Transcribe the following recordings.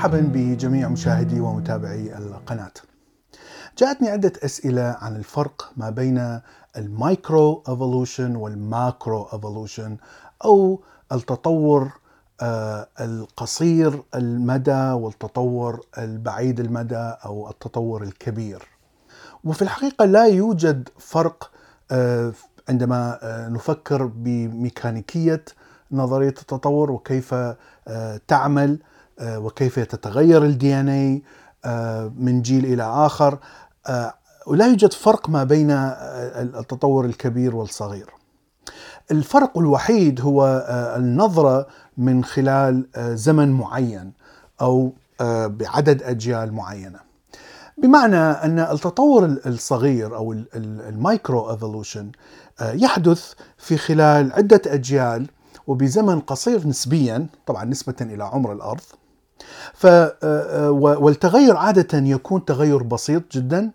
مرحبا بجميع مشاهدي ومتابعي القناة. جاءتني عدة أسئلة عن الفرق ما بين ال micro evolution وال macro evolution أو التطور آه، القصير المدى والتطور البعيد المدى أو التطور الكبير. وفي الحقيقة لا يوجد فرق آه، عندما آه، نفكر بميكانيكية نظرية التطور وكيف تعمل وكيف تتغير ال DNA آه، من جيل إلى آخر آه، ولا يوجد فرق ما بين التطور الكبير والصغير. الفرق الوحيد هو النظرة من خلال زمن معين أو بعدد أجيال معينة. بمعنى أن التطور الصغير أو ال micro evolution يحدث في خلال عدة أجيال وبزمن قصير نسبيا طبعا نسبة إلى عمر الأرض ف آه، آه، والتغير عادة يكون تغير بسيط جدا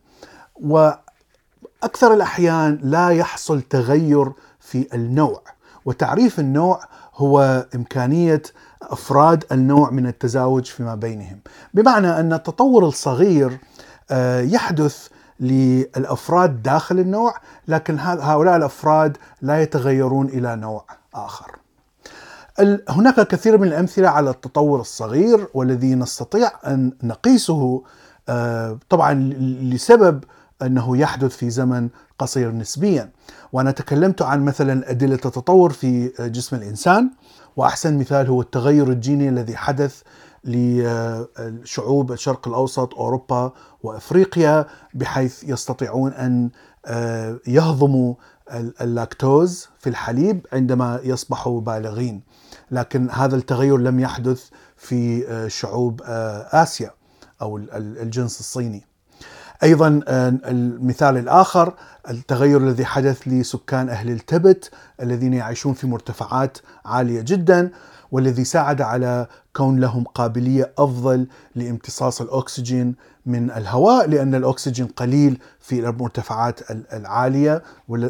وأكثر الأحيان لا يحصل تغير في النوع. وتعريف النوع هو إمكانية أفراد النوع من التزاوج فيما بينهم. بمعنى أن التطور الصغير آه، يحدث للأفراد داخل النوع لكن هؤلاء الأفراد لا يتغيرون إلى نوع آخر. هناك كثير من الأمثلة على التطور الصغير والذي نستطيع أن نقيسه آه، طبعا لسبب أنه يحدث في زمن قصير نسبيا. وأنا تكلمت عن مثلا أدلة التطور في جسم الإنسان وأحسن مثال هو التغير الجيني الذي حدث لشعوب الشرق الأوسط أوروبا وأفريقيا بحيث يستطيعون أن آه، يهضموا اللاكتوز في الحليب عندما يصبحوا بالغين لكن هذا التغير لم يحدث في آه، شعوب آه، آسيا أو الجنس الصيني. أيضا آه، المثال الآخر التغير الذي حدث لسكان أهل التبت الذين يعيشون في مرتفعات عالية جدا والذي ساعد على كون لهم قابلية أفضل لامتصاص الأكسجين من الهواء لأن الأكسجين قليل في المرتفعات العالية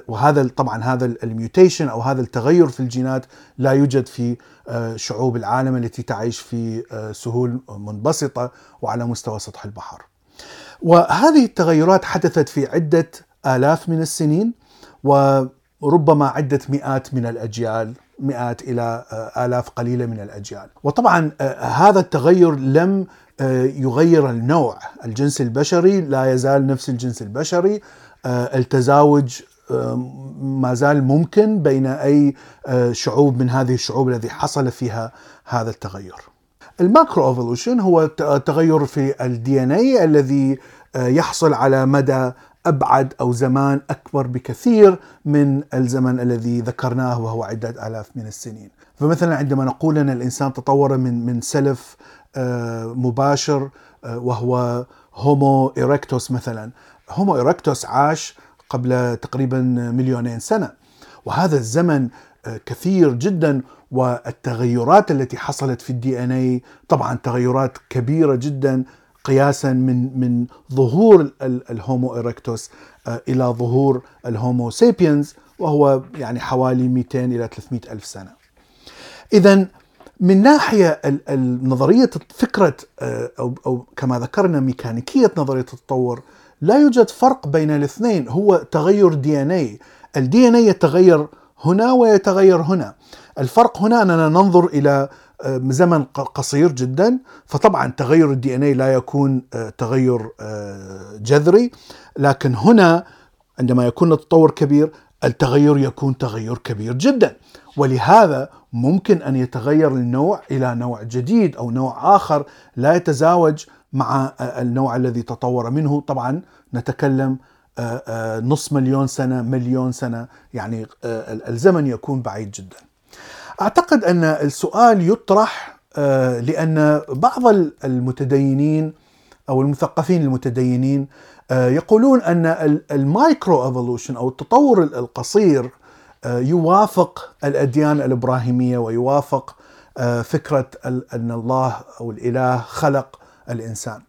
وهذا طبعا هذا الميوتيشن أو هذا التغير في الجينات لا يوجد في آه، شعوب العالم التي تعيش في آه، سهول منبسطة وعلى مستوى سطح البحر. وهذه التغيرات حدثت في عدة آلاف من السنين وربما عدة مئات من الأجيال مئات إلى آه، آلاف قليلة من الأجيال وطبعا آه، هذا التغير لم آه، يغير النوع الجنس البشري لا يزال نفس الجنس البشري التزاوج ما زال ممكن بين أي شعوب من هذه الشعوب الذي حصل فيها هذا التغير. ال macro evolution هو التغير في ال DNA الذي يحصل على مدى أبعد أو زمان أكبر بكثير من الزمن الذي ذكرناه وهو عدة آلاف من السنين. فمثلا عندما نقول أن الإنسان تطور من من سلف آه، مباشر آه، وهو Homo erectus مثلا Homo erectus عاش قبل تقريبا مليونين سنة وهذا الزمن آه، كثير جدا والتغيرات التي حصلت في ال DNA طبعا تغيرات كبيرة جدا قياسا من من ظهور ال Homo erectus آه، إلى ظهور ال Homo sapiens وهو يعني حوالي 200 إلى 300 ألف سنة. اذا من ناحية نظرية فكرة آه، أو أو كما ذكرنا ميكانيكية نظرية التطور لا يوجد فرق بين الاثنين هو تغير DNA ال DNA يتغير هنا ويتغير هنا. الفرق هنا أننا ننظر إلى آه، زمن قصير جدا. فطبعا تغير الدي ان اي لا يكون آه، تغير آه، جذري. لكن هنا عندما يكون التطور كبير التغير يكون تغير كبير جدا. ولهذا ممكن أن يتغير النوع إلى نوع جديد أو نوع آخر لا يتزاوج مع النوع الذي تطور منه. طبعا نتكلم نص مليون سنة مليون سنة يعني الزمن يكون بعيد جدا. أعتقد أن السؤال يطرح آه، لأن بعض المتدينين أو المثقفين المتدينين آه، يقولون أن ال micro evolution أو التطور القصير آه، يوافق الأديان الإبراهيمية ويوافق فكرة أن الله أو الإله خلق الإنسان.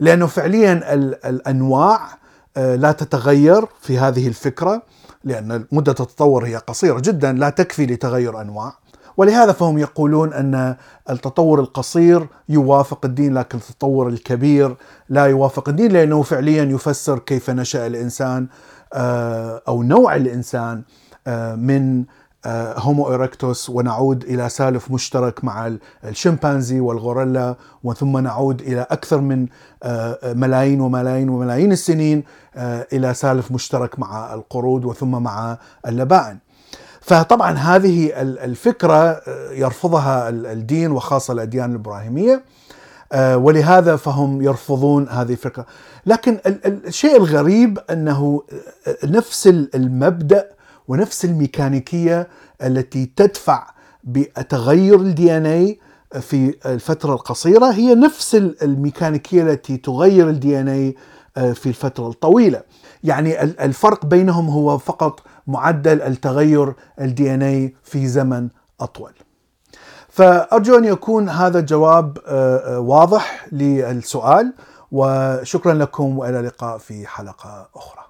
لأنه فعليا الأنواع لا تتغير في هذه الفكرة لأن مده التطور هي قصيرة جدا لا تكفي لتغير أنواع. ولهذا فهم يقولون أن التطور القصير يوافق الدين لكن التطور الكبير لا يوافق الدين لأنه فعليا يفسر كيف نشأ الإنسان آه، أو نوع الإنسان آه، من هومو إيركتوس ونعود إلى سالف مشترك مع الشمبانزي والغوريلا وثم نعود إلى أكثر من ملايين وملايين وملايين السنين إلى سالف مشترك مع القرود وثم مع اللبائن فطبعا هذه الفكرة يرفضها الدين وخاصة الأديان الإبراهيمية ولهذا فهم يرفضون هذه الفكرة. لكن الشيء الغريب أنه نفس المبدأ ونفس الميكانيكية التي تدفع بتغير ال DNA في الفترة القصيرة هي نفس الميكانيكية التي تغير ال DNA في الفترة الطويلة يعني الفرق بينهم هو فقط معدل التغير ال DNA في زمن أطول. فأرجو أن يكون هذا جواب واضح للسؤال وشكرا لكم وإلى اللقاء في حلقة أخرى.